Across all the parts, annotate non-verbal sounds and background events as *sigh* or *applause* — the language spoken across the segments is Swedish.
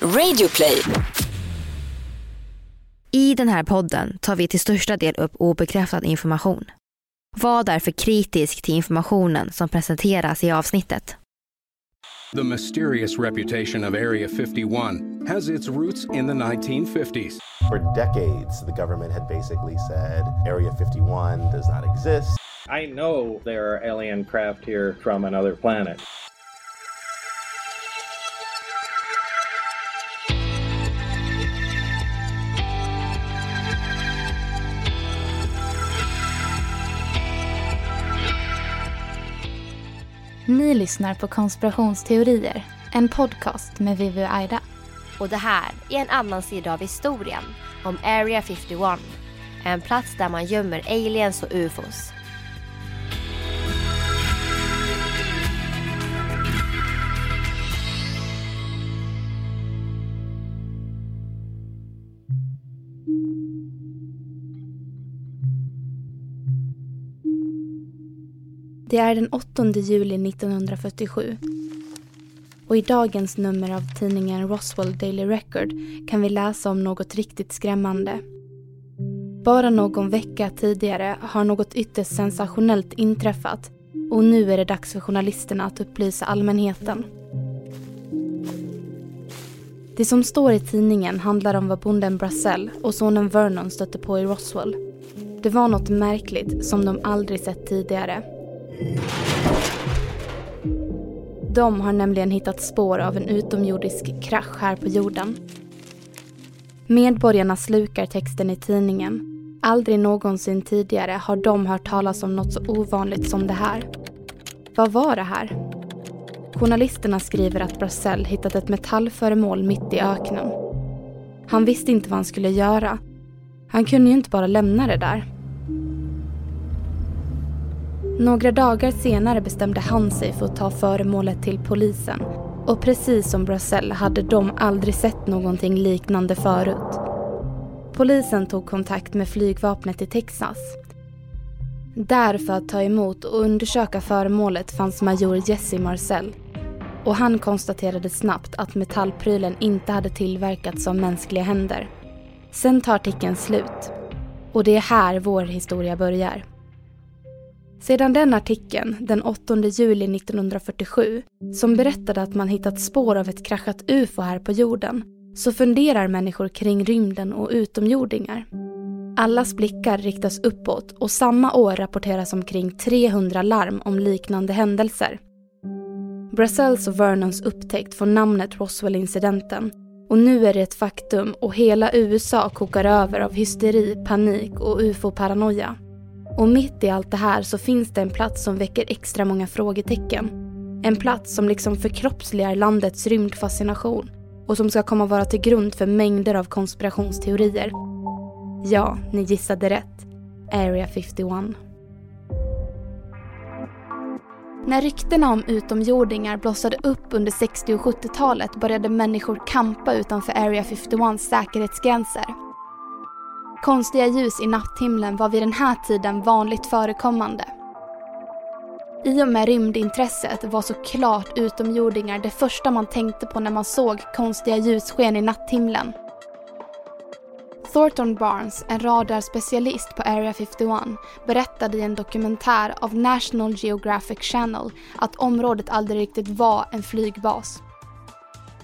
Radioplay. I den här podden tar vi till största del upp obekräftad information. Var därför kritisk till informationen som presenteras i avsnittet. The mysterious reputation of Area 51 has its roots in the 1950s. For decades, the government had basically said Area 51 does not exist. I know there are alien craft here from another planet. Ni lyssnar på Konspirationsteorier, en podcast med Vivi och Aida. Och det här är en annan sida av historien om Area 51. En plats där man gömmer aliens och ufos. Det är den 8 juli 1947. Och i dagens nummer av tidningen Roswell Daily Record kan vi läsa om något riktigt skrämmande. Bara någon vecka tidigare har något ytterst sensationellt inträffat och nu är det dags för journalisterna att upplysa allmänheten. Det som står i tidningen handlar om vad bonden Brassell och sonen Vernon stötte på i Roswell. Det var något märkligt som de aldrig sett tidigare. De har nämligen hittat spår av en utomjordisk krasch här på jorden. Medborgarna slukar texten i tidningen. Aldrig någonsin tidigare har de hört talas om något så ovanligt som det här. Vad var det här? Journalisterna skriver att Brassell hittat ett metallföremål mitt i öknen. Han visste inte vad han skulle göra. Han kunde ju inte bara lämna det där. Några dagar senare bestämde han sig för att ta föremålet till polisen. Och precis som Brassell hade de aldrig sett någonting liknande förut. Polisen tog kontakt med flygvapnet i Texas. Där för att ta emot och undersöka föremålet fanns major Jesse Marcel. Och han konstaterade snabbt att metallprylen inte hade tillverkats av mänskliga händer. Sen tar artikeln slut. Och det är här vår historia börjar. Sedan den artikeln, den 8 juli 1947, som berättade att man hittat spår av ett kraschat UFO här på jorden, så funderar människor kring rymden och utomjordingar. Allas blickar riktas uppåt och samma år rapporteras omkring 300 larm om liknande händelser. Brassells och Vernons upptäckt får namnet Roswell-incidenten och nu är det ett faktum och hela USA kokar över av hysteri, panik och ufo-paranoia. Och mitt i allt det här så finns det en plats som väcker extra många frågetecken. En plats som liksom förkroppsligar landets rymdfascination och som ska komma att vara till grund för mängder av konspirationsteorier. Ja, ni gissade rätt. Area 51. När ryktena om utomjordingar blossade upp under 60 och 70-talet började människor kampa utanför Area 51s säkerhetsgränser Konstiga ljus i natthimlen var vid den här tiden vanligt förekommande. I och med rymdintresset var såklart utomjordingar det första man tänkte på när man såg konstiga ljussken i natthimlen. Thornton Barnes, en radarspecialist på Area 51, berättade i en dokumentär av National Geographic Channel att området aldrig riktigt var en flygbas.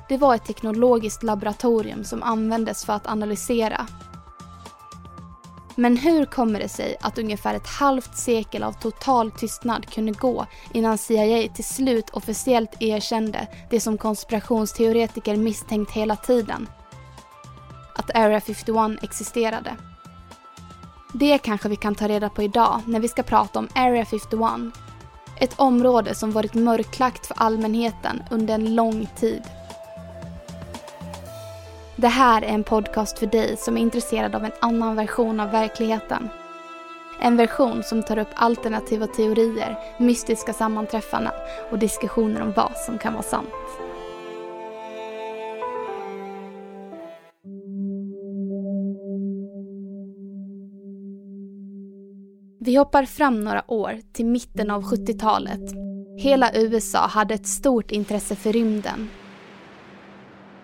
Det var ett teknologiskt laboratorium som användes för att analysera men hur kommer det sig att ungefär ett halvt sekel av total tystnad kunde gå innan CIA till slut officiellt erkände det som konspirationsteoretiker misstänkt hela tiden? Att Area 51 existerade. Det kanske vi kan ta reda på idag när vi ska prata om Area 51. Ett område som varit mörklagt för allmänheten under en lång tid. Det här är en podcast för dig som är intresserad av en annan version av verkligheten. En version som tar upp alternativa teorier, mystiska sammanträffanden och diskussioner om vad som kan vara sant. Vi hoppar fram några år till mitten av 70-talet. Hela USA hade ett stort intresse för rymden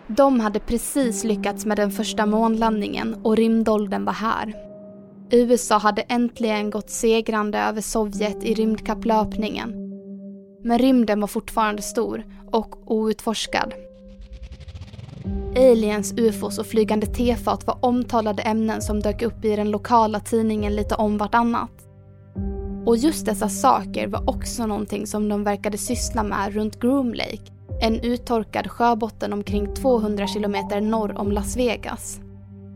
de hade precis lyckats med den första månlandningen och rymdåldern var här. USA hade äntligen gått segrande över Sovjet i rymdkapplöpningen. Men rymden var fortfarande stor och outforskad. Aliens, ufos och flygande tefat var omtalade ämnen som dök upp i den lokala tidningen lite om vartannat. Och just dessa saker var också någonting som de verkade syssla med runt Groom Lake, en uttorkad sjöbotten omkring 200 kilometer norr om Las Vegas.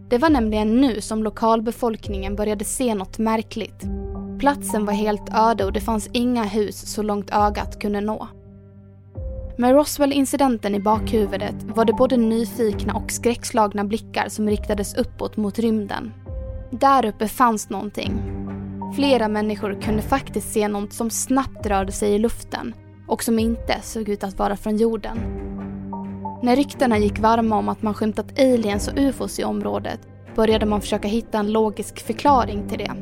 Det var nämligen nu som lokalbefolkningen började se något märkligt. Platsen var helt öde och det fanns inga hus så långt ögat kunde nå. Med Roswell-incidenten i bakhuvudet var det både nyfikna och skräckslagna blickar som riktades uppåt mot rymden. Där uppe fanns någonting. Flera människor kunde faktiskt se något som snabbt rörde sig i luften och som inte såg ut att vara från jorden. När ryktena gick varma om att man skymtat aliens och ufos i området började man försöka hitta en logisk förklaring till det.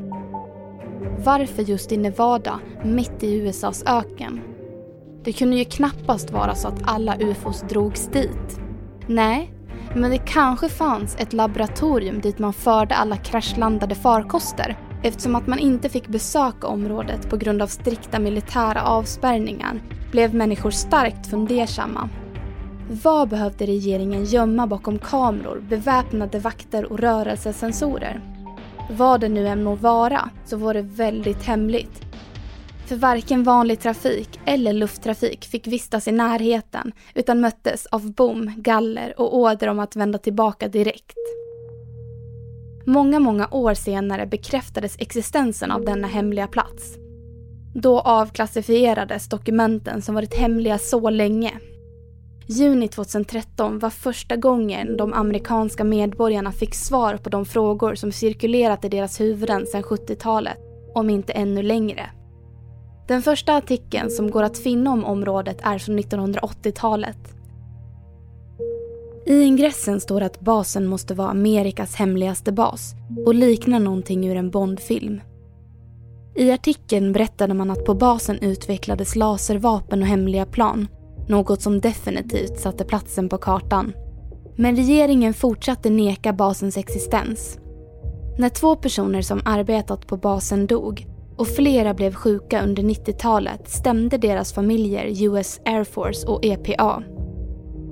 Varför just i Nevada, mitt i USAs öken? Det kunde ju knappast vara så att alla ufos drogs dit. Nej, men det kanske fanns ett laboratorium dit man förde alla kraschlandade farkoster eftersom att man inte fick besöka området på grund av strikta militära avspärrningar blev människor starkt fundersamma. Vad behövde regeringen gömma bakom kameror, beväpnade vakter och rörelsesensorer? Vad det nu än må vara så var det väldigt hemligt för varken vanlig trafik eller lufttrafik fick vistas i närheten utan möttes av bom, galler och order om att vända tillbaka direkt. Många, många år senare bekräftades existensen av denna hemliga plats. Då avklassifierades dokumenten som varit hemliga så länge. Juni 2013 var första gången de amerikanska medborgarna fick svar på de frågor som cirkulerat i deras huvuden sedan 70-talet, om inte ännu längre. Den första artikeln som går att finna om området är från 1980-talet. I ingressen står att basen måste vara Amerikas hemligaste bas och liknar någonting ur en Bondfilm. I artikeln berättade man att på basen utvecklades laservapen och hemliga plan, något som definitivt satte platsen på kartan. Men regeringen fortsatte neka basens existens. När två personer som arbetat på basen dog och flera blev sjuka under 90-talet stämde deras familjer US Air Force och EPA.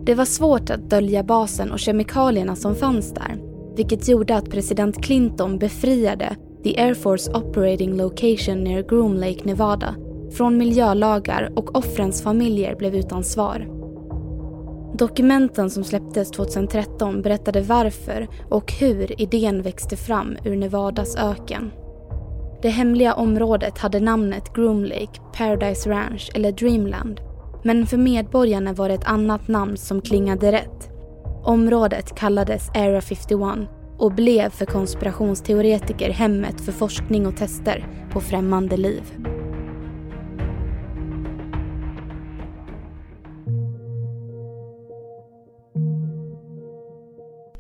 Det var svårt att dölja basen och kemikalierna som fanns där, vilket gjorde att president Clinton befriade The Air Force Operating Location near Groom Lake, Nevada från miljölagar och offrens familjer blev utan svar. Dokumenten som släpptes 2013 berättade varför och hur idén växte fram ur Nevadas öken. Det hemliga området hade namnet Groom Lake, Paradise Ranch eller Dreamland. Men för medborgarna var det ett annat namn som klingade rätt. Området kallades Area 51 och blev för konspirationsteoretiker hemmet för forskning och tester på främmande liv.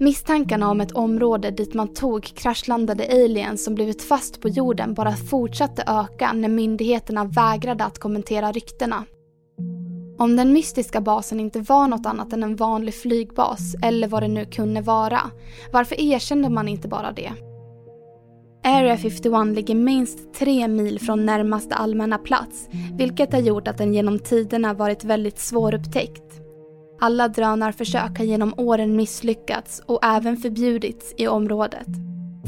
Misstankarna om ett område dit man tog kraschlandade aliens som blivit fast på jorden bara fortsatte öka när myndigheterna vägrade att kommentera ryktena. Om den mystiska basen inte var något annat än en vanlig flygbas, eller vad det nu kunde vara, varför erkände man inte bara det? Area 51 ligger minst tre mil från närmaste allmänna plats, vilket har gjort att den genom tiderna varit väldigt svårupptäckt. Alla drönarförsök har genom åren misslyckats och även förbjudits i området.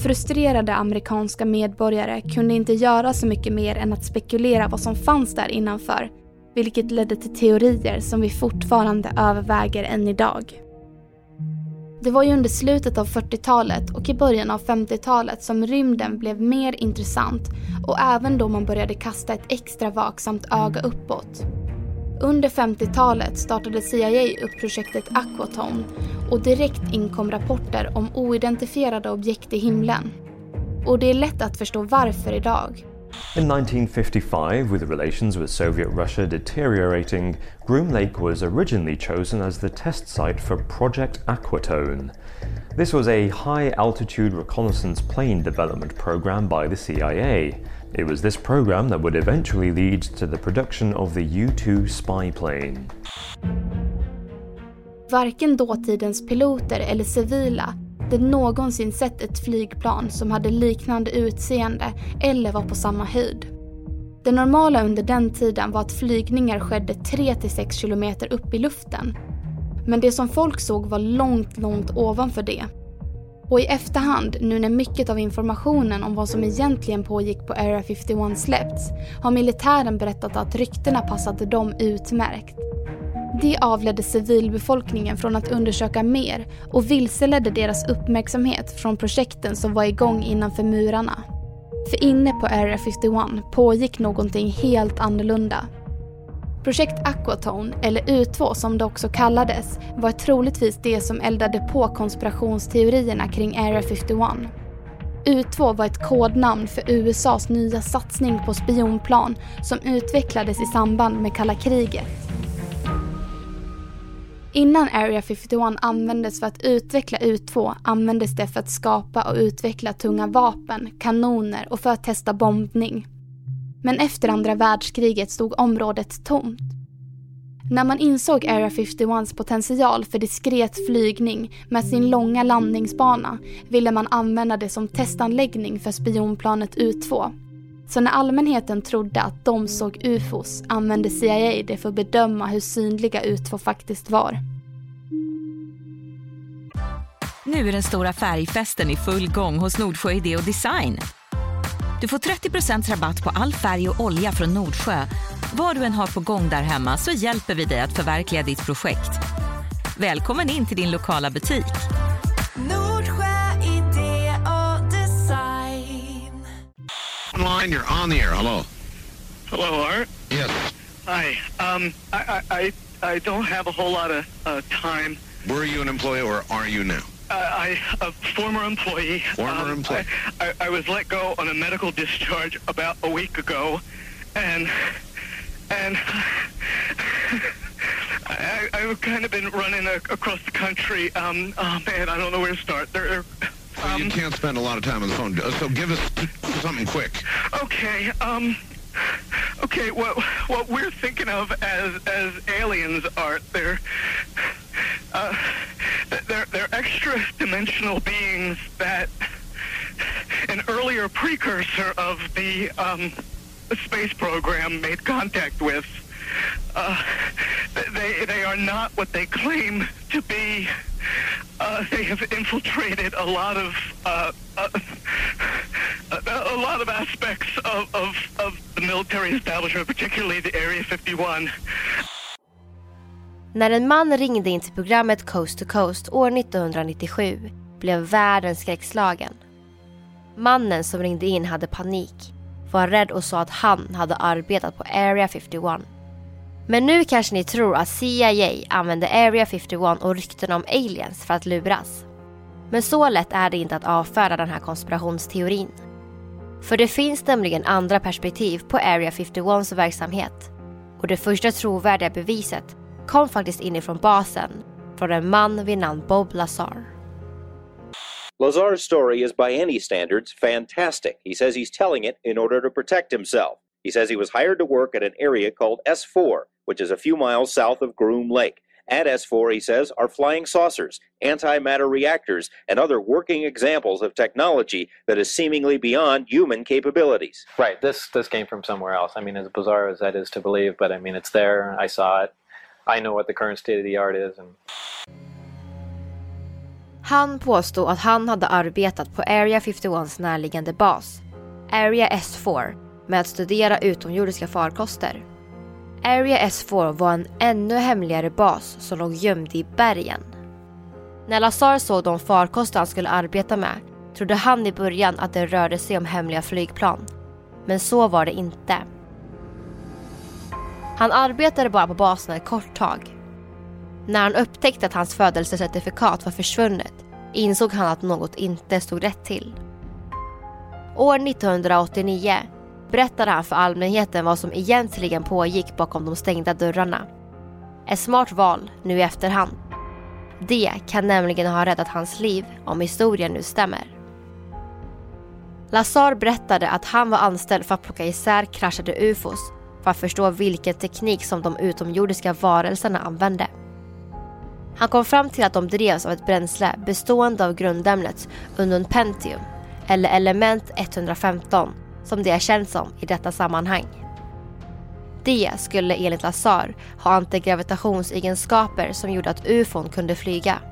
Frustrerade amerikanska medborgare kunde inte göra så mycket mer än att spekulera vad som fanns där innanför, vilket ledde till teorier som vi fortfarande överväger än idag. Det var ju under slutet av 40-talet och i början av 50-talet som rymden blev mer intressant och även då man började kasta ett extra vaksamt öga uppåt. Under 50-talet startade CIA upp projektet Aquatone och direkt inkom rapporter om oidentifierade objekt i himlen. Och det är lätt att förstå varför idag. In 1955, with relations with Soviet Russia deteriorating, Groom Lake was originally chosen as the test site for Project Aquatone. This was a high altitude reconnaissance plane development program by the CIA. It was this program that would eventually lead to the production of the U 2 spy plane. Varken dåtidens piloter eller civila hade någonsin sett ett flygplan som hade liknande utseende eller var på samma höjd. Det normala under den tiden var att flygningar skedde 3-6 kilometer upp i luften. Men det som folk såg var långt, långt ovanför det. Och i efterhand, nu när mycket av informationen om vad som egentligen pågick på Area 51 släppts, har militären berättat att ryktena passade dem utmärkt. Det avledde civilbefolkningen från att undersöka mer och vilseledde deras uppmärksamhet från projekten som var igång innanför murarna. För inne på Area 51 pågick någonting helt annorlunda. Projekt Aquatone, eller U2 som det också kallades, var troligtvis det som eldade på konspirationsteorierna kring Area 51. U2 var ett kodnamn för USAs nya satsning på spionplan som utvecklades i samband med kalla kriget. Innan Area 51 användes för att utveckla U2 användes det för att skapa och utveckla tunga vapen, kanoner och för att testa bombning. Men efter andra världskriget stod området tomt. När man insåg Area 51s potential för diskret flygning med sin långa landningsbana ville man använda det som testanläggning för spionplanet U2. Så när allmänheten trodde att de såg ufos använde CIA det för att bedöma hur synliga U2 faktiskt var. Nu är den stora färgfesten i full gång hos Nordsjö Idé och Design. Du får 30% rabatt på all färg och olja från Nordsjö. Vad du än har på gång där hemma så hjälper vi dig att förverkliga ditt projekt. Välkommen in till din lokala butik. Online, you're on the air. Hello. Hello, Art. Yes. Hi. Um, I, I, I, I don't have a whole lot of uh, time. Were you an employee or are you now? Uh, I, a former employee. Former um, employee. I, I, I was let go on a medical discharge about a week ago, and and I, I've kind of been running a, across the country. Um, oh man, I don't know where to start. There, there Well, you can't spend a lot of time on the phone, uh, so give us something quick. Okay. Um. Okay. What what we're thinking of as as aliens are they're uh, they're they're extra dimensional beings that an earlier precursor of the um, space program made contact with. Uh, they they are not what they claim to be. Uh, they *laughs* have infiltrated a lot of uh, uh, *laughs* a, lot of aspects of, of, of the military establishment, particularly the Area 51. När en man ringde in till programmet Coast to Coast år 1997 blev världen skräckslagen. Mannen som ringde in hade panik, var rädd och sa att han hade arbetat på Area 51. Men nu kanske ni tror att CIA använde Area 51 och rykten om aliens för att luras. Men så lätt är det inte att avfärda den här konspirationsteorin. För det finns nämligen andra perspektiv på Area 51s verksamhet. Och det första trovärdiga beviset kom faktiskt inifrån basen från en man vid namn Bob Lazar. Lazar's story is by any standards fantastic. He says he's telling it in order to protect himself. He says he was hired to work at an area called S4, which is a few miles south of Groom Lake. At S4, he says, are flying saucers, antimatter reactors, and other working examples of technology that is seemingly beyond human capabilities. Right. This this came from somewhere else. I mean, as bizarre as that is to believe, but I mean, it's there. I saw it. I know what the current state of the art is, and Han påstod att han hade arbetat på Area 51s närliggande bas, Area S4, med att studera utomjordiska farkoster. Area S4 var en ännu hemligare bas som låg gömd i bergen. När Lazar såg de farkoster han skulle arbeta med trodde han i början att det rörde sig om hemliga flygplan. Men så var det inte. Han arbetade bara på basen ett kort tag. När han upptäckte att hans födelsecertifikat var försvunnet insåg han att något inte stod rätt till. År 1989 berättade han för allmänheten vad som egentligen pågick bakom de stängda dörrarna. Ett smart val nu i efterhand. Det kan nämligen ha räddat hans liv om historien nu stämmer. Lazar berättade att han var anställd för att plocka isär kraschade ufos för att förstå vilken teknik som de utomjordiska varelserna använde. Han kom fram till att de drevs av ett bränsle bestående av grundämnet ununpentium, eller element 115 som det är känt som i detta sammanhang. Det skulle enligt Lazar ha antigravitationsegenskaper som gjorde att ufon kunde flyga.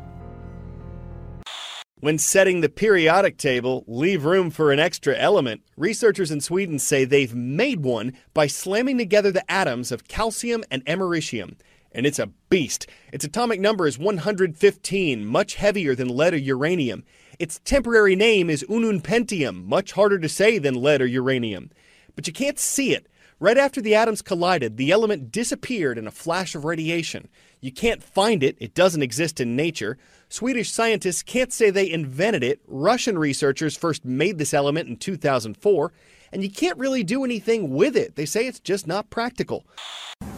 When setting the periodic table, leave room for an extra element. Researchers in Sweden say they've made one by slamming together the atoms of calcium and americium. And it's a beast. Its atomic number is 115, much heavier than lead or uranium. Its temporary name is ununpentium, much harder to say than lead or uranium. But you can't see it. Right after the atoms collided, the element disappeared in a flash of radiation. You can't find it, it doesn't exist in nature. Swedish scientists can't say they invented it. Russian researchers first made this element in 2004, and you can't really do anything with it. They say it's just not practical.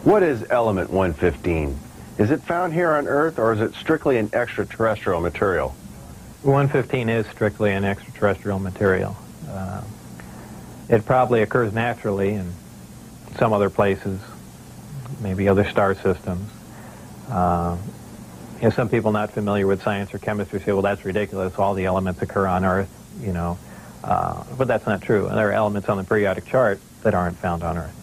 What is element 115? Is it found here on Earth or is it strictly an extraterrestrial material? 115 is strictly an extraterrestrial material. Uh, it probably occurs naturally in some other places, maybe other star systems. Uh, you know, some people not familiar with science or chemistry say, well, that's ridiculous. All the elements occur on Earth, you know. Uh, but that's not true. And there are elements on the periodic chart that aren't found on Earth.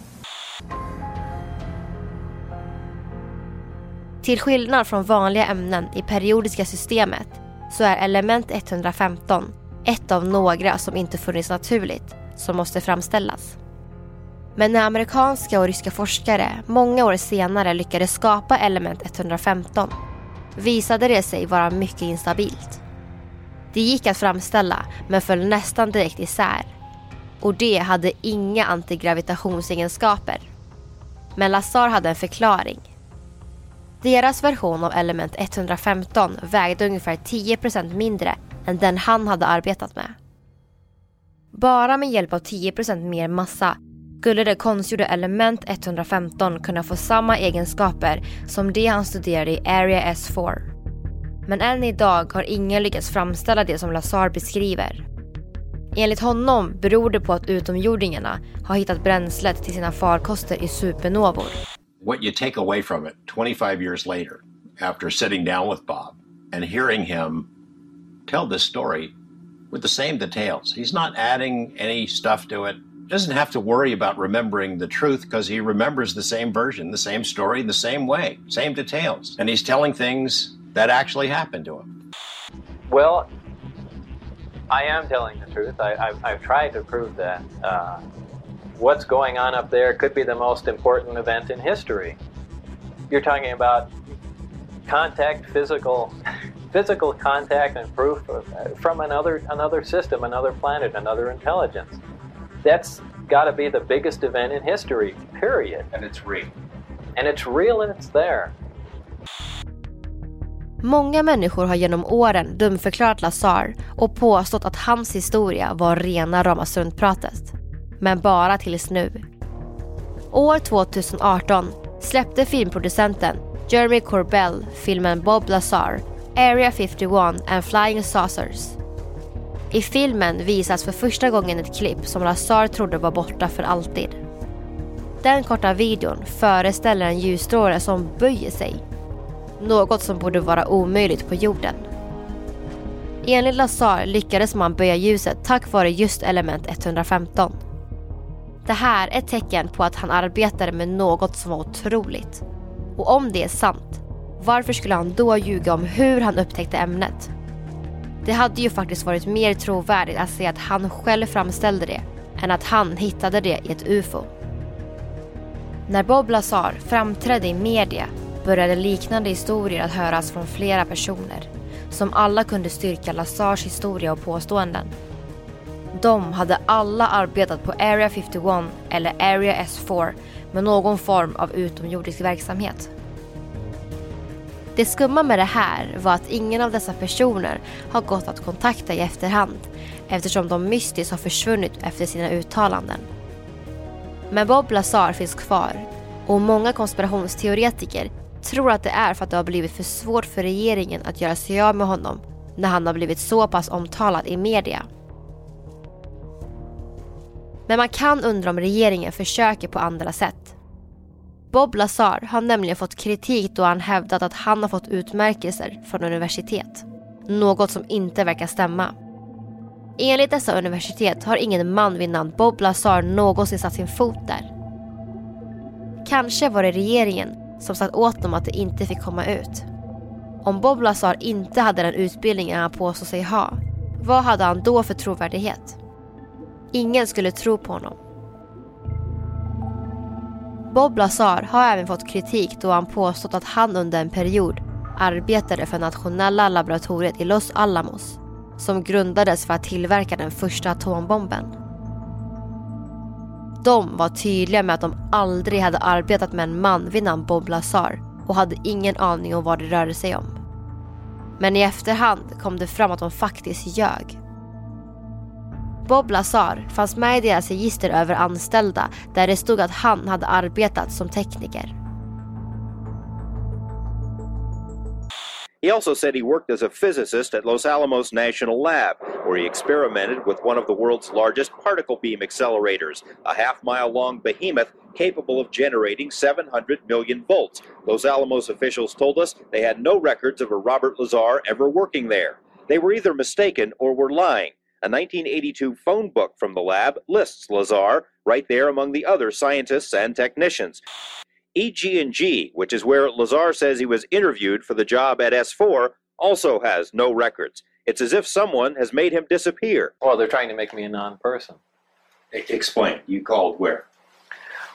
Till skillnad från vanliga ämnen i periodiska systemet så är element 115 ett av några som inte funnits naturligt som måste framställas. Men när amerikanska och ryska forskare många år senare lyckades skapa element 115 visade det sig vara mycket instabilt. Det gick att framställa men föll nästan direkt isär. Och det hade inga antigravitationsegenskaper. Men Lazar hade en förklaring. Deras version av element 115 vägde ungefär 10% mindre än den han hade arbetat med. Bara med hjälp av 10% mer massa skulle det konstgjorda element 115 kunna få samma egenskaper som det han studerade i Area S4. Men än idag har ingen lyckats framställa det som Lazar beskriver. Enligt honom beror det på att utomjordingarna har hittat bränslet till sina farkoster i supernovor. what you take away from it 25 years later, after sitting down with Bob and hearing him tell this story with the same details. He's not adding any stuff to it. Doesn't have to worry about remembering the truth because he remembers the same version, the same story, the same way, same details. And he's telling things that actually happened to him. Well, I am telling the truth. I, I've, I've tried to prove that. Uh, what's going on up there could be the most important event in history. You're talking about contact, physical, *laughs* physical contact, and proof of, from another another system, another planet, another intelligence. That's got to be the biggest event in history. Period. And it's real. And it's real, and it's there. Många människor har genom åren dumförklarat Lazar och påstått att hans historia var rena rama struntpratet. Men bara tills nu. År 2018 släppte filmproducenten Jeremy Corbell filmen Bob Lazar, Area 51 and Flying Saucers. I filmen visas för första gången ett klipp som Lazar trodde var borta för alltid. Den korta videon föreställer en ljusstråle som böjer sig. Något som borde vara omöjligt på jorden. Enligt Lazar lyckades man böja ljuset tack vare just element 115. Det här är ett tecken på att han arbetade med något som var otroligt. Och om det är sant, varför skulle han då ljuga om hur han upptäckte ämnet? Det hade ju faktiskt varit mer trovärdigt att säga att han själv framställde det än att han hittade det i ett UFO. När Bob Lazar framträdde i media började liknande historier att höras från flera personer som alla kunde styrka Lazars historia och påståenden. De hade alla arbetat på Area 51 eller Area S4 med någon form av utomjordisk verksamhet. Det skumma med det här var att ingen av dessa personer har gått att kontakta i efterhand eftersom de mystiskt har försvunnit efter sina uttalanden. Men Bob Lazar finns kvar och många konspirationsteoretiker tror att det är för att det har blivit för svårt för regeringen att göra sig av med honom när han har blivit så pass omtalad i media. Men man kan undra om regeringen försöker på andra sätt. Bob Lazar har nämligen fått kritik då han hävdat att han har fått utmärkelser från universitet. Något som inte verkar stämma. Enligt dessa universitet har ingen man vid namn Bob Lazar någonsin satt sin fot där. Kanske var det regeringen som sagt åt dem att de inte fick komma ut. Om Bob Lazar inte hade den utbildningen han påstår sig ha, vad hade han då för trovärdighet? Ingen skulle tro på honom. Bob Lazar har även fått kritik då han påstått att han under en period arbetade för nationella laboratoriet i Los Alamos som grundades för att tillverka den första atombomben. De var tydliga med att de aldrig hade arbetat med en man vid namn Bob Lazar och hade ingen aning om vad det rörde sig om. Men i efterhand kom det fram att de faktiskt ljög. Bob Lazar fanns med i deras register över anställda där det stod att han hade arbetat som tekniker. He also said he worked as a physicist at Los Alamos National Lab, where he experimented with one of the world's largest particle beam accelerators, a half mile long behemoth capable of generating 700 million volts. Los Alamos officials told us they had no records of a Robert Lazar ever working there. They were either mistaken or were lying. A 1982 phone book from the lab lists Lazar right there among the other scientists and technicians. EG&G, which is where Lazar says he was interviewed for the job at S4, also has no records. It's as if someone has made him disappear. Well, they're trying to make me a non-person. Explain. You called where?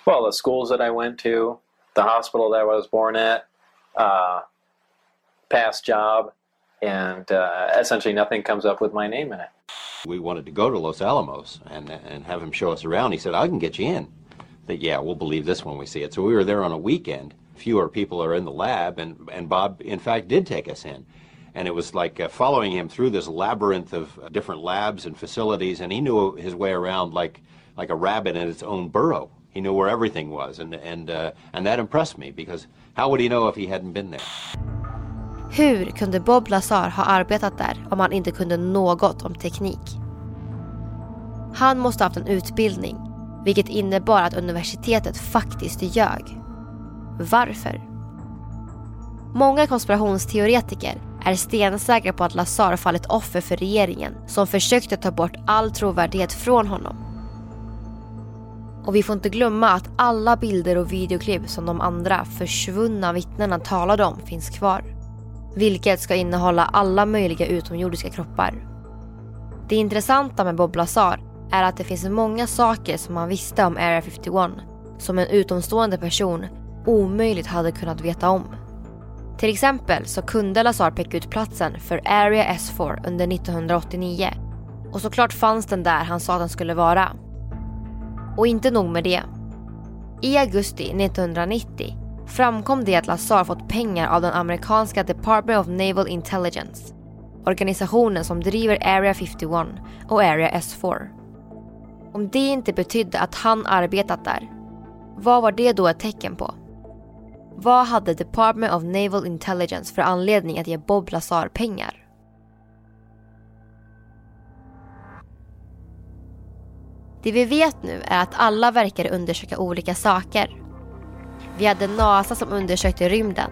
Well, the schools that I went to, the hospital that I was born at, uh, past job, and uh, essentially nothing comes up with my name in it. We wanted to go to Los Alamos and and have him show us around. He said, "I can get you in." That yeah, we'll believe this when we see it. So we were there on a weekend. Fewer people are in the lab, and and Bob in fact did take us in. And it was like uh, following him through this labyrinth of uh, different labs and facilities, and he knew his way around like like a rabbit in its own burrow. He knew where everything was, and and uh, and that impressed me because how would he know if he hadn't been there? Hur kunde Bob Lazar ha arbetat där om han inte kunde något om teknik? Han måste ha haft en utbildning, vilket innebar att universitetet faktiskt ljög. Varför? Många konspirationsteoretiker är stensäkra på att Lazar fallit offer för regeringen som försökte ta bort all trovärdighet från honom. Och vi får inte glömma att alla bilder och videoklipp som de andra försvunna vittnena talade om finns kvar. Vilket ska innehålla alla möjliga utomjordiska kroppar. Det intressanta med Bob Lazar är att det finns många saker som man visste om Area 51 som en utomstående person omöjligt hade kunnat veta om. Till exempel så kunde Lazar peka ut platsen för Area S4 under 1989 och såklart fanns den där han sa att den skulle vara. Och inte nog med det. I augusti 1990 framkom det att Lazar fått pengar av den amerikanska Department of Naval Intelligence. Organisationen som driver Area 51 och Area S4. Om det inte betydde att han arbetat där, vad var det då ett tecken på? Vad hade Department of Naval Intelligence för anledning att ge Bob Lazar pengar? Det vi vet nu är att alla verkar undersöka olika saker. Vi hade NASA som undersökte rymden.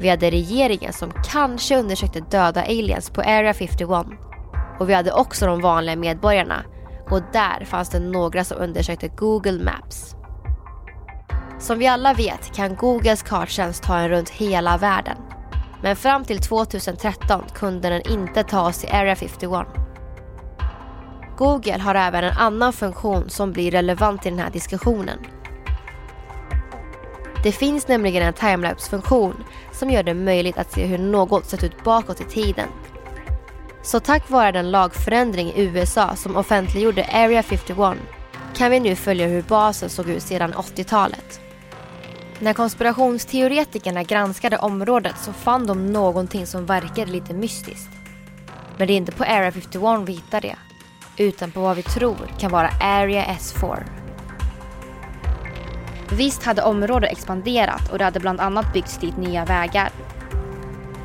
Vi hade regeringen som kanske undersökte döda aliens på Area 51. Och vi hade också de vanliga medborgarna. Och där fanns det några som undersökte Google Maps. Som vi alla vet kan Googles karttjänst ta en runt hela världen. Men fram till 2013 kunde den inte ta oss till Area 51. Google har även en annan funktion som blir relevant i den här diskussionen. Det finns nämligen en timelapse-funktion som gör det möjligt att se hur något sett ut bakåt i tiden. Så tack vare den lagförändring i USA som offentliggjorde Area 51 kan vi nu följa hur basen såg ut sedan 80-talet. När konspirationsteoretikerna granskade området så fann de någonting som verkade lite mystiskt. Men det är inte på Area 51 vi hittar det, utan på vad vi tror kan vara Area S4. Visst hade området expanderat och det hade bland annat byggts dit nya vägar.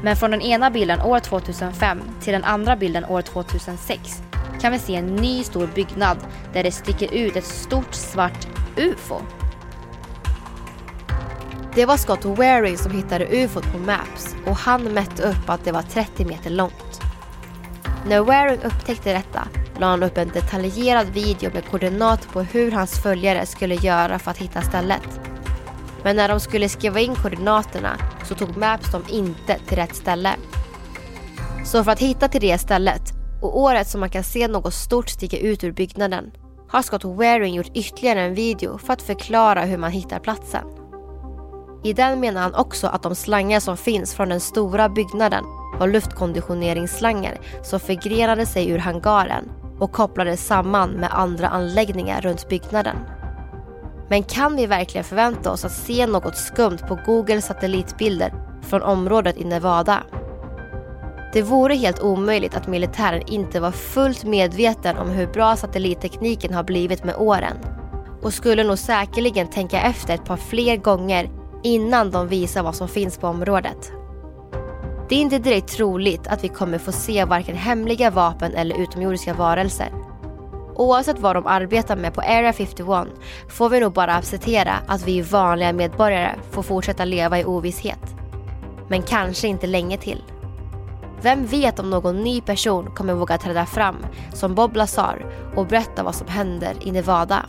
Men från den ena bilden år 2005 till den andra bilden år 2006 kan vi se en ny stor byggnad där det sticker ut ett stort svart UFO. Det var Scott Waring som hittade ufot på Maps och han mätte upp att det var 30 meter långt. När Waring upptäckte detta la han upp en detaljerad video med koordinater på hur hans följare skulle göra för att hitta stället. Men när de skulle skriva in koordinaterna så tog Maps dem inte till rätt ställe. Så för att hitta till det stället och året som man kan se något stort sticka ut ur byggnaden har Scott Waring gjort ytterligare en video för att förklara hur man hittar platsen. I den menar han också att de slangar som finns från den stora byggnaden var luftkonditioneringsslangar som förgrenade sig ur hangaren och kopplades samman med andra anläggningar runt byggnaden. Men kan vi verkligen förvänta oss att se något skumt på Googles satellitbilder från området i Nevada? Det vore helt omöjligt att militären inte var fullt medveten om hur bra satellittekniken har blivit med åren och skulle nog säkerligen tänka efter ett par fler gånger innan de visar vad som finns på området. Det är inte direkt troligt att vi kommer få se varken hemliga vapen eller utomjordiska varelser. Oavsett vad de arbetar med på Area 51 får vi nog bara acceptera att vi vanliga medborgare får fortsätta leva i ovisshet. Men kanske inte länge till. Vem vet om någon ny person kommer våga träda fram som Bob Lazar och berätta vad som händer i Nevada.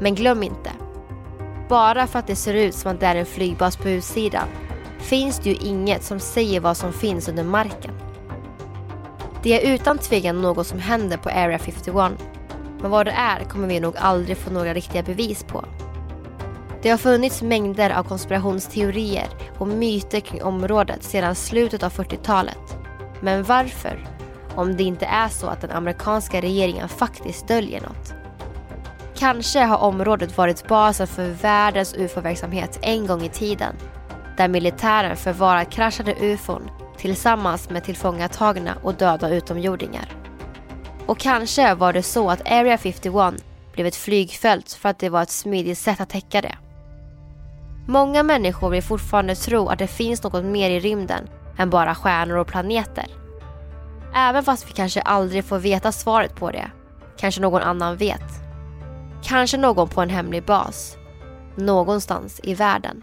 Men glöm inte. Bara för att det ser ut som att det är en flygbas på utsidan finns det ju inget som säger vad som finns under marken. Det är utan tvekan något som händer på Area 51. Men vad det är kommer vi nog aldrig få några riktiga bevis på. Det har funnits mängder av konspirationsteorier och myter kring området sedan slutet av 40-talet. Men varför? Om det inte är så att den amerikanska regeringen faktiskt döljer något. Kanske har området varit basen för världens ufo-verksamhet en gång i tiden. Där militären förvarat kraschade ufon tillsammans med tillfångatagna och döda utomjordingar. Och kanske var det så att Area 51 blev ett flygfält för att det var ett smidigt sätt att täcka det. Många människor vill fortfarande tro att det finns något mer i rymden än bara stjärnor och planeter. Även fast vi kanske aldrig får veta svaret på det. Kanske någon annan vet. Kanske någon på en hemlig bas. Någonstans i världen.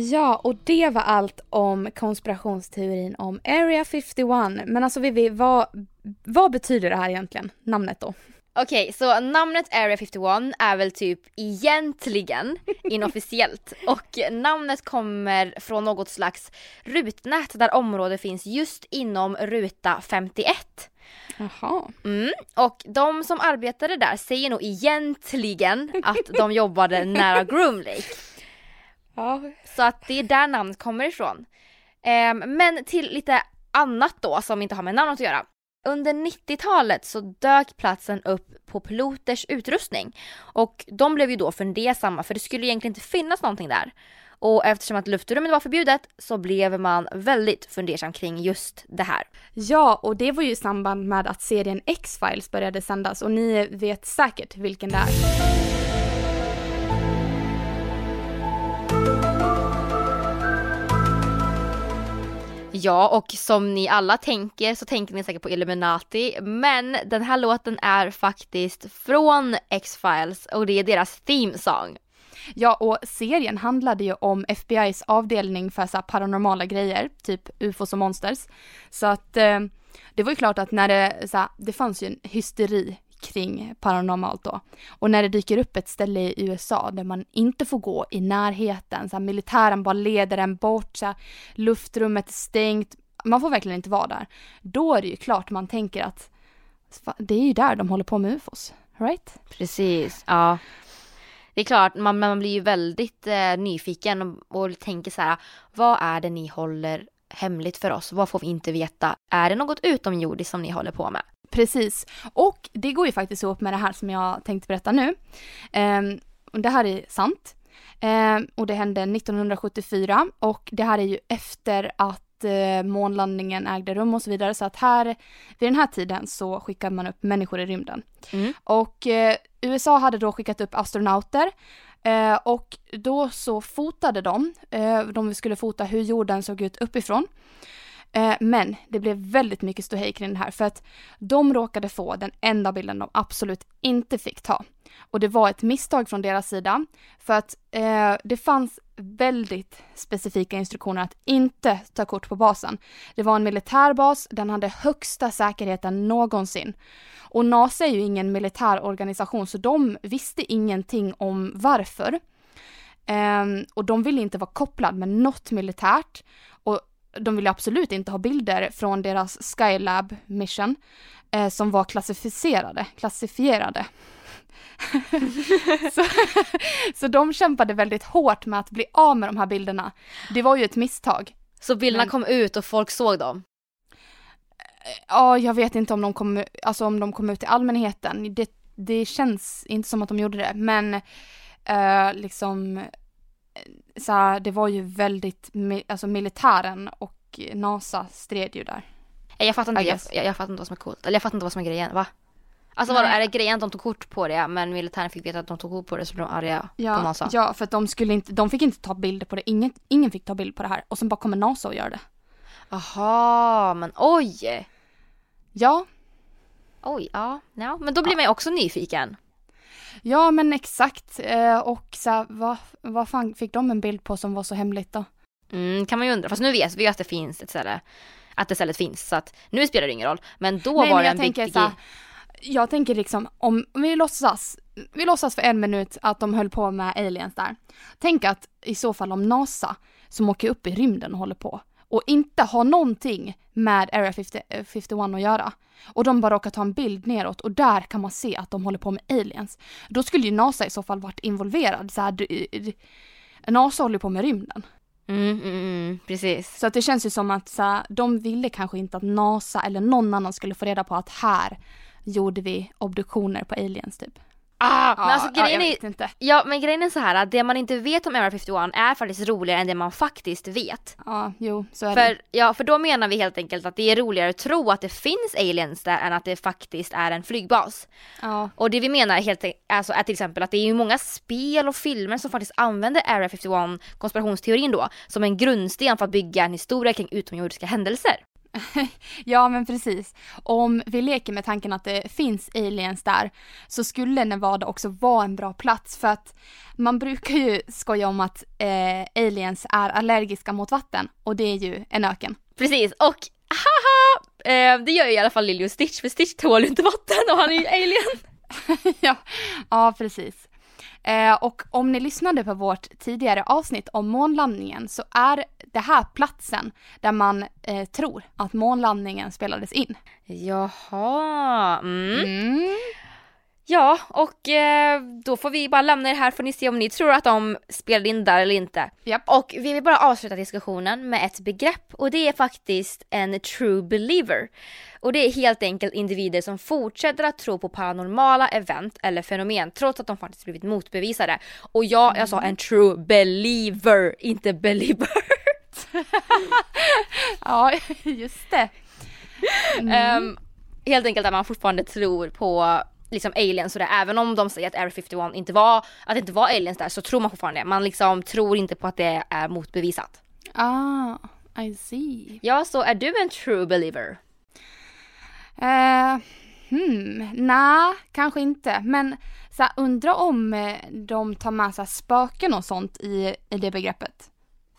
Ja, och det var allt om konspirationsteorin om Area 51. Men alltså Vivi, vad, vad betyder det här egentligen? Namnet då? Okej, så namnet Area 51 är väl typ egentligen *laughs* inofficiellt och namnet kommer från något slags rutnät där området finns just inom ruta 51. Jaha. Mm, och de som arbetade där säger nog egentligen att de *laughs* jobbade nära Groom Lake. Ja. Så att det är där namnet kommer ifrån. Ehm, men till lite annat då som inte har med namnet att göra. Under 90-talet så dök platsen upp på piloters utrustning och de blev ju då fundersamma för det skulle egentligen inte finnas någonting där. Och eftersom att luftrummet var förbjudet så blev man väldigt fundersam kring just det här. Ja, och det var ju i samband med att serien X-Files började sändas och ni vet säkert vilken det är. Ja, och som ni alla tänker så tänker ni säkert på Illuminati, men den här låten är faktiskt från X-Files och det är deras theme song. Ja, och serien handlade ju om FBI's avdelning för så här paranormala grejer, typ ufos och monsters. Så att eh, det var ju klart att när det, så här, det fanns ju en hysteri kring paranormalt då. Och när det dyker upp ett ställe i USA där man inte får gå i närheten, så här, militären bara leder en bort, så här, luftrummet är stängt, man får verkligen inte vara där. Då är det ju klart man tänker att det är ju där de håller på med ufos, right? Precis, ja. Det är klart, man, man blir ju väldigt eh, nyfiken och, och tänker så här, vad är det ni håller hemligt för oss? Vad får vi inte veta? Är det något utomjordiskt som ni håller på med? Precis. Och det går ju faktiskt ihop med det här som jag tänkte berätta nu. Och det här är sant. Um, och det hände 1974 och det här är ju efter att uh, månlandningen ägde rum och så vidare. Så att här, vid den här tiden så skickar man upp människor i rymden. Mm. Och uh, USA hade då skickat upp astronauter Eh, och då så fotade de, eh, de skulle fota hur jorden såg ut uppifrån. Eh, men det blev väldigt mycket ståhej kring det här för att de råkade få den enda bilden de absolut inte fick ta. Och det var ett misstag från deras sida för att eh, det fanns väldigt specifika instruktioner att inte ta kort på basen. Det var en militärbas, den hade högsta säkerheten någonsin. Och NASA är ju ingen militär organisation så de visste ingenting om varför. Um, och de ville inte vara kopplad med något militärt. De ville absolut inte ha bilder från deras Skylab mission eh, som var klassificerade, klassifierade. *laughs* så, så de kämpade väldigt hårt med att bli av med de här bilderna. Det var ju ett misstag. Så bilderna Men- kom ut och folk såg dem? Ja, jag vet inte om de kom, alltså om de kom ut till allmänheten. Det, det känns inte som att de gjorde det, men eh, liksom så här, det var ju väldigt, alltså militären och NASA stred ju där. Nej, Jag fattar inte, jag, jag, jag fattar inte vad som är coolt. Eller jag fattar inte vad som är grejen, va? Alltså vadå, är det grejen att de tog kort på det men militären fick veta att de tog kort på det så blev de arga på Ja, NASA? ja, för att de skulle inte, de fick inte ta bilder på det, ingen, ingen fick ta bild på det här och sen bara kommer NASA och gör det. Aha, men oj! Ja. Oj, ja. ja. Men då blir man ju också nyfiken. Ja men exakt, eh, och så här, vad, vad fan fick de en bild på som var så hemligt då? Mm, kan man ju undra. Fast nu vet vi ju att det finns ett ställe. Att det stället finns. Så att nu spelar det ingen roll. Men då Nej, var men det jag en tänker viktig så här. Jag tänker liksom om om vi låtsas, vi låtsas för en minut att de höll på med aliens där. Tänk att i så fall om NASA som åker upp i rymden och håller på och inte har någonting med Area 50, eh, 51 att göra. Och de bara råkar ta en bild neråt och där kan man se att de håller på med aliens. Då skulle ju NASA i så fall varit involverad. Så här, NASA håller på med rymden. Mm, mm, mm, precis. Så att det känns ju som att så här, de ville kanske inte att NASA eller någon annan skulle få reda på att här gjorde vi obduktioner på aliens typ. Ah, men Ja, alltså ja, grejen jag är, vet inte. Ja men grejen är så här att det man inte vet om Area 51 är faktiskt roligare än det man faktiskt vet. Ja, jo, så är För, det. ja, för då menar vi helt enkelt att det är roligare att tro att det finns aliens där än att det faktiskt är en flygbas. Ja. Och det vi menar helt, e- alltså, är till exempel att det är ju många spel och filmer som faktiskt använder Area 51, konspirationsteorin då, som en grundsten för att bygga en historia kring utomjordiska händelser. *laughs* Ja men precis. Om vi leker med tanken att det finns aliens där så skulle Nevada också vara en bra plats för att man brukar ju skoja om att eh, aliens är allergiska mot vatten och det är ju en öken. Precis, och haha! Eh, det gör ju i alla fall Lily och Stitch, för Stitch tål inte vatten och han är ju *laughs* alien. *laughs* ja, ja, precis. Eh, och om ni lyssnade på vårt tidigare avsnitt om månlandningen så är det här platsen där man eh, tror att månlandningen spelades in. Jaha, mm. Ja, och eh, då får vi bara lämna det här får ni se om ni tror att de spelade in där eller inte. Och vi vill bara avsluta diskussionen med ett begrepp och det är faktiskt en true believer. Och det är helt enkelt individer som fortsätter att tro på paranormala event eller fenomen trots att de faktiskt blivit motbevisade. Och ja, jag sa en true believer, inte believer. *laughs* *laughs* ja, just det. Mm. Ehm, helt enkelt att man fortfarande tror på liksom aliens och det, även om de säger att Area 51 inte var, att det inte var aliens där så tror man fortfarande det. Man liksom tror inte på att det är motbevisat. Ah, I see. Ja, så är du en true believer? Eh, hmm, nej, kanske inte. Men så här, undra om eh, de tar med sig spöken och sånt i, i det begreppet.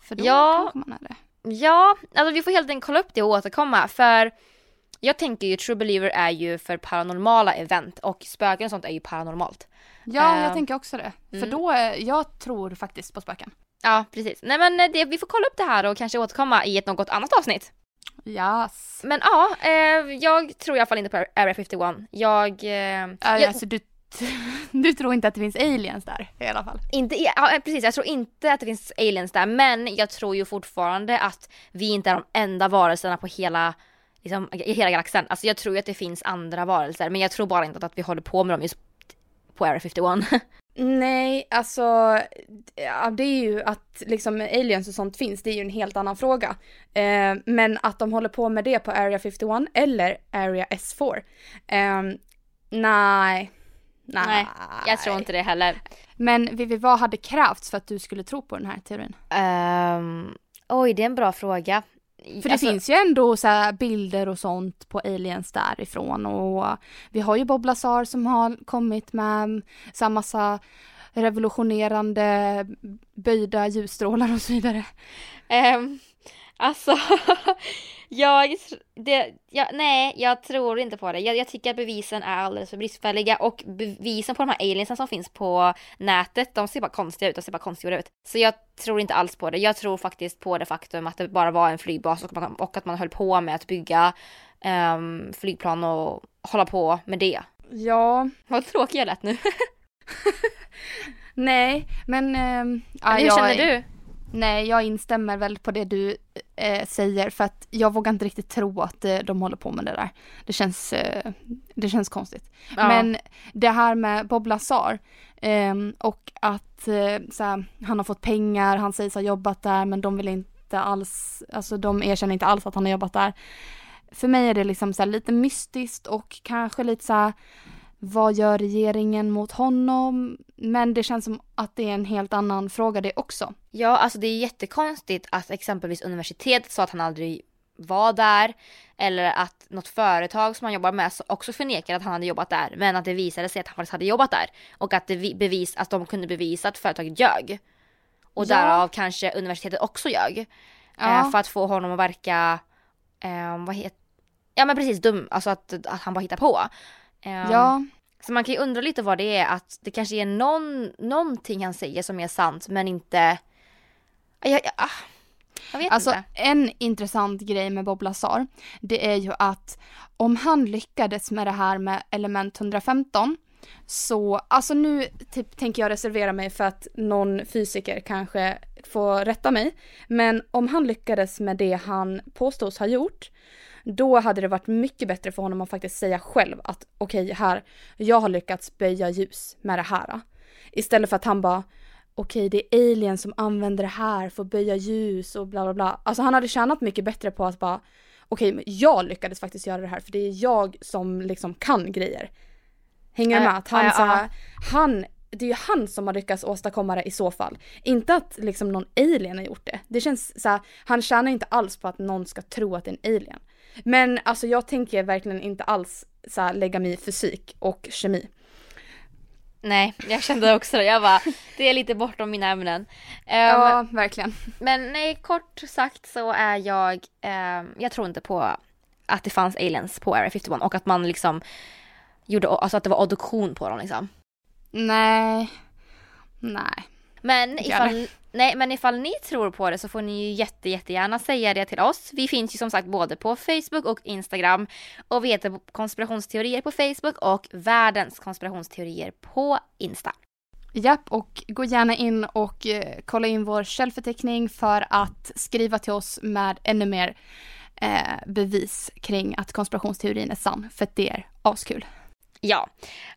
För då Ja. kanske man är det. Ja, alltså vi får helt enkelt kolla upp det och återkomma för jag tänker ju true believer är ju för paranormala event och spöken och sånt är ju paranormalt. Ja, Eh, jag tänker också det. För mm. då, eh, jag tror faktiskt på spöken. Ja, precis. Nej men eh, det, vi får kolla upp det här och kanske återkomma i ett något annat avsnitt. Yes. Men ja, eh, jag tror i alla fall inte på Area 51. Jag... Eh, Ja, jag alltså, du, *laughs* du tror inte att det finns aliens där i alla fall? Inte, i- ja eh, precis, jag tror inte att det finns aliens där men jag tror ju fortfarande att vi inte är de enda varelserna på hela, liksom, i hela galaxen. Alltså jag tror ju att det finns andra varelser men jag tror bara inte att vi håller på med dem just på Area 51. *laughs* Nej, alltså ja, det är ju att liksom aliens och sånt finns, det är ju en helt annan fråga. Eh, men att de håller på med det på Area 51 eller Area S4. Eh, nej. Nej. Nej, jag tror inte det heller. Men Vivi, vad hade krävts för att du skulle tro på den här teorin? Ehm, oj, det är en bra fråga. För det Alltså- finns ju ändå så bilder och sånt på aliens därifrån och vi har ju Bob Lazar som har kommit med så massa revolutionerande böjda ljusstrålar och så vidare. Ehm, alltså, *laughs* jag, det, jag, nej, jag tror inte på det. Jag, jag tycker att bevisen är alldeles för bristfälliga och bevisen på de här aliensen som finns på nätet, de ser bara konstiga ut, de ser bara konstiga ut. Så jag tror inte alls på det. Jag tror faktiskt på det faktum att det bara var en flygbas och, man, och att man höll på med att bygga ehm, flygplan och hålla på med det. Ja. Vad tråkig jag lät nu. *laughs* Nej, men... ehm, ja, Hur jag- känner du? Nej, jag instämmer väl på det du eh, säger för att jag vågar inte riktigt tro att eh, de håller på med det där. Det känns, eh, det känns konstigt. Ja. Men det här med Bob Lazar ehm, och att eh, såhär, han har fått pengar, han sägs ha jobbat där men de vill inte alls, alltså de erkänner inte alls att han har jobbat där. För mig är det liksom så här lite mystiskt och kanske lite så här, vad gör regeringen mot honom? Men det känns som att det är en helt annan fråga det också. Ja, alltså det är jättekonstigt att exempelvis universitetet sa att han aldrig var där. Eller att något företag som han jobbar med så- också förnekar att han hade jobbat där. Men att det visade sig att han faktiskt hade jobbat där. Och att, det vi- bevis, att de kunde bevisa att företaget ljög. Och Ja. därav kanske universitetet också ljög. Ja. Eh, för att få honom att verka, eh, vad heter, ja men precis dum, alltså att, att han bara hittar på. Eh, Ja. Så man kan ju undra lite vad det är, att det kanske är någon, någonting han säger som är sant men inte... Jag, jag, ah, jag vet Alltså inte. en intressant grej med Bob Lazar, det är ju att om han lyckades med det här med element 115 så, alltså nu typ, tänker jag reservera mig för att någon fysiker kanske får rätta mig. Men om han lyckades med det han påstås ha gjort, då hade det varit mycket bättre för honom att faktiskt säga själv att okej här, jag har lyckats böja ljus med det här. Istället för att han bara okej det är alien som använder det här för att böja ljus och bla bla bla. Alltså han hade tjänat mycket bättre på att bara okej men jag lyckades faktiskt göra det här för det är jag som liksom kan grejer. Hänger du Ja, med? Att han, ja, så här, ja. han, det är ju han som har lyckats åstadkomma det i så fall. Inte att liksom någon alien har gjort det. Det känns så här, han tjänar inte alls på att någon ska tro att det är en alien. Men alltså jag tänker verkligen inte alls så här, lägga mig i fysik och kemi. Nej, jag kände också det. Jag bara, det är lite bortom mina ämnen. Ehm, Ja, verkligen. Men nej, kort sagt så är jag, ehm, jag tror inte på att det fanns aliens på Area 51 och att man liksom gjorde, alltså att det var adoption på dem liksom. Nej. Nej. Men ifall, nej, men ifall ni tror på det så får ni ju jätte, jättegärna säga det till oss. Vi finns ju som sagt både på Facebook och Instagram. Och vi heter konspirationsteorier på Facebook och världens konspirationsteorier på Insta. Japp, och gå gärna in och eh, kolla in vår källförteckning för att skriva till oss med ännu mer eh, bevis kring att konspirationsteorin är sann, för det är askul. Ja,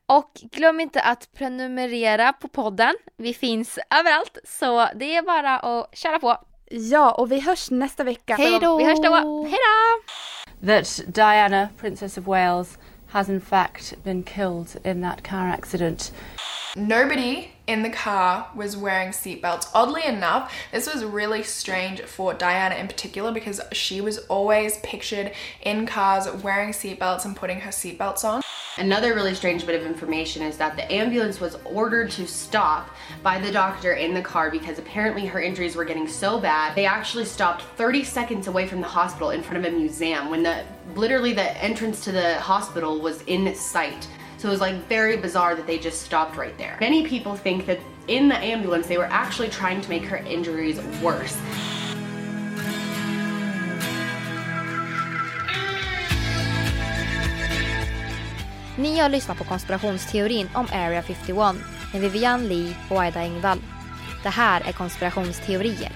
och glöm inte att prenumerera på podden. Vi finns överallt, så det är bara att köra på. Ja, och vi hörs nästa vecka. Hej då! Vi hörs då! Hej då! that Diana, Princess of Wales, has in fact been killed in that car accident. Nobody in the car was wearing seatbelts. Oddly enough, this was really strange for Diana in particular because she was always pictured in cars wearing seatbelts and putting her seatbelts on. Another really strange bit of information is that the ambulance was ordered to stop by the doctor in the car because apparently her injuries were getting so bad. They actually stopped 30 seconds away from the hospital in front of a museum when the literally the entrance to the hospital was in sight. So it was like very bizarre that they just stopped right there. Many people think that in the ambulance they were actually trying to make her injuries worse. Ni har lyssnat på konspirationsteorin om Area 51 med Vivian Lee och Aida Engvall. Det här är konspirationsteorier